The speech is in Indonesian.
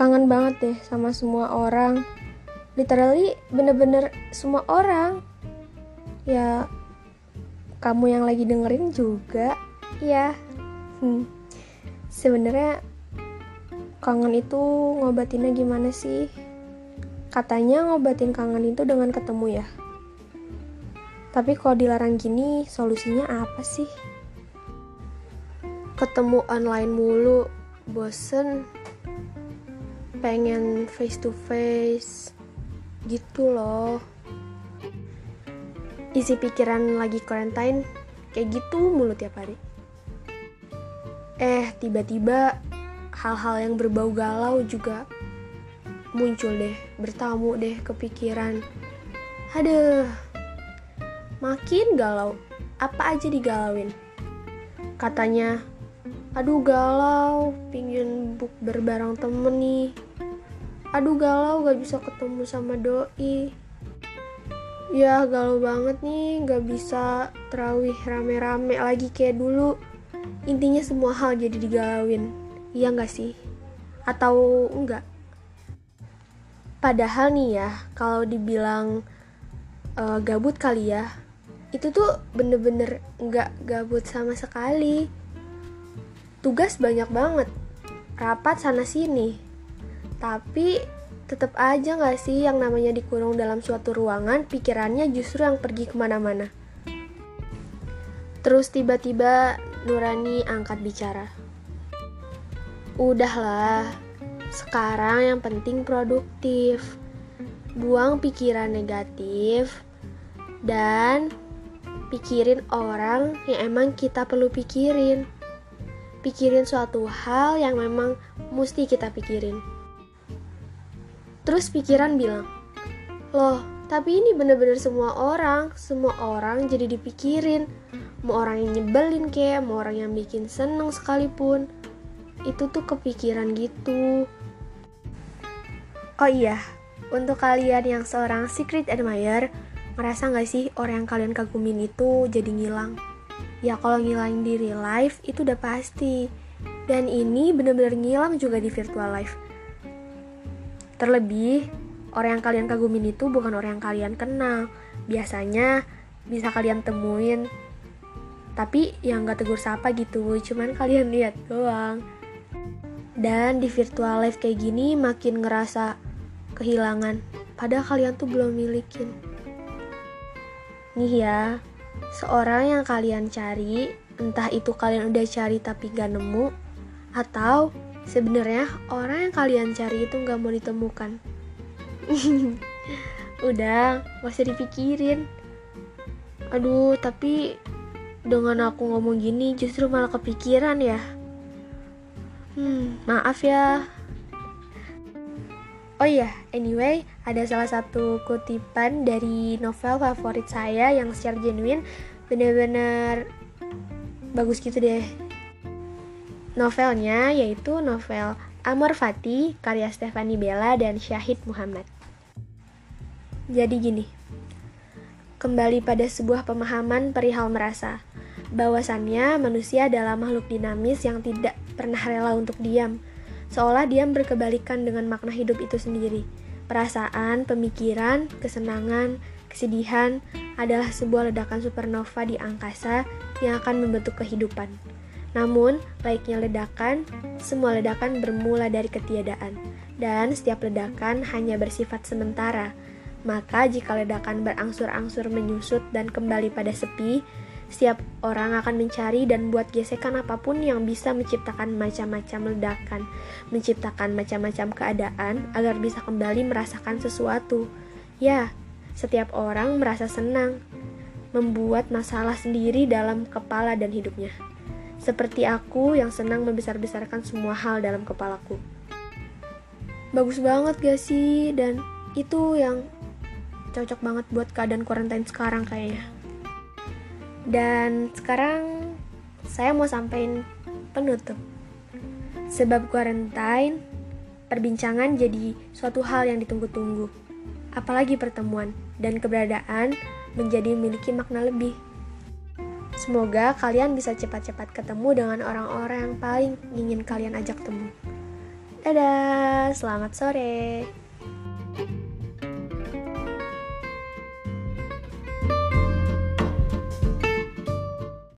kangen banget deh sama semua orang. Literally bener-bener semua orang. Ya kamu yang lagi dengerin juga. Ya hmm. sebenarnya kangen itu ngobatinnya gimana sih? Katanya ngobatin kangen itu dengan ketemu ya. Tapi kalau dilarang gini solusinya apa sih? Ketemu online mulu bosen pengen face to face gitu loh. Isi pikiran lagi quarantine kayak gitu mulu tiap hari. Eh tiba-tiba hal-hal yang berbau galau juga muncul deh bertamu deh kepikiran aduh makin galau apa aja digalauin? Katanya aduh galau pingin book berbarang temen nih aduh galau gak bisa ketemu sama doi. Ya galau banget nih gak bisa terawih rame-rame lagi kayak dulu. Intinya semua hal jadi digalauin iya gak sih? Atau enggak? Padahal nih ya kalau dibilang uh, gabut kali ya itu tuh bener-bener nggak gabut sama sekali. Tugas banyak banget rapat sana sini tapi tetap aja gak sih yang namanya dikurung dalam suatu ruangan, pikirannya justru yang pergi ke mana-mana. Terus tiba-tiba Nurani angkat bicara. Udahlah, sekarang yang penting produktif. Buang pikiran negatif dan pikirin orang yang emang kita perlu pikirin. Pikirin suatu hal yang memang mesti kita pikirin. Terus pikiran bilang, loh tapi ini bener-bener semua orang, semua orang jadi dipikirin. Mau orang yang nyebelin kayak, mau orang yang bikin seneng sekalipun. Itu tuh kepikiran gitu. Oh iya, untuk kalian yang seorang secret admirer, ngerasa gak sih orang yang kalian kagumin itu jadi ngilang? Ya kalau ngilang di real life itu udah pasti. Dan ini bener-bener ngilang juga di virtual life Terlebih, orang yang kalian kagumin itu bukan orang yang kalian kenal. Biasanya bisa kalian temuin, tapi yang gak tegur sapa gitu, cuman kalian lihat doang. Dan di virtual life kayak gini makin ngerasa kehilangan, padahal kalian tuh belum milikin. Nih ya, seorang yang kalian cari, entah itu kalian udah cari tapi gak nemu, atau Sebenarnya orang yang kalian cari itu nggak mau ditemukan. Udah, usah dipikirin. Aduh, tapi dengan aku ngomong gini justru malah kepikiran ya. Hmm, maaf ya. Oh iya, anyway, ada salah satu kutipan dari novel favorit saya yang secara genuine bener-bener bagus gitu deh Novelnya yaitu novel Amor Fati karya Stefani Bella dan Syahid Muhammad. Jadi gini, kembali pada sebuah pemahaman perihal merasa, bahwasannya manusia adalah makhluk dinamis yang tidak pernah rela untuk diam, seolah diam berkebalikan dengan makna hidup itu sendiri. Perasaan, pemikiran, kesenangan, kesedihan adalah sebuah ledakan supernova di angkasa yang akan membentuk kehidupan. Namun, baiknya ledakan, semua ledakan bermula dari ketiadaan, dan setiap ledakan hanya bersifat sementara. Maka, jika ledakan berangsur-angsur menyusut dan kembali pada sepi, setiap orang akan mencari dan buat gesekan apa pun yang bisa menciptakan macam-macam ledakan, menciptakan macam-macam keadaan agar bisa kembali merasakan sesuatu. Ya, setiap orang merasa senang, membuat masalah sendiri dalam kepala dan hidupnya seperti aku yang senang membesar-besarkan semua hal dalam kepalaku. Bagus banget gak sih? Dan itu yang cocok banget buat keadaan quarantine sekarang kayaknya. Dan sekarang saya mau sampaikan penutup. Sebab quarantine, perbincangan jadi suatu hal yang ditunggu-tunggu. Apalagi pertemuan dan keberadaan menjadi memiliki makna lebih. Semoga kalian bisa cepat-cepat ketemu dengan orang-orang yang paling ingin kalian ajak temu. Dadah, selamat sore.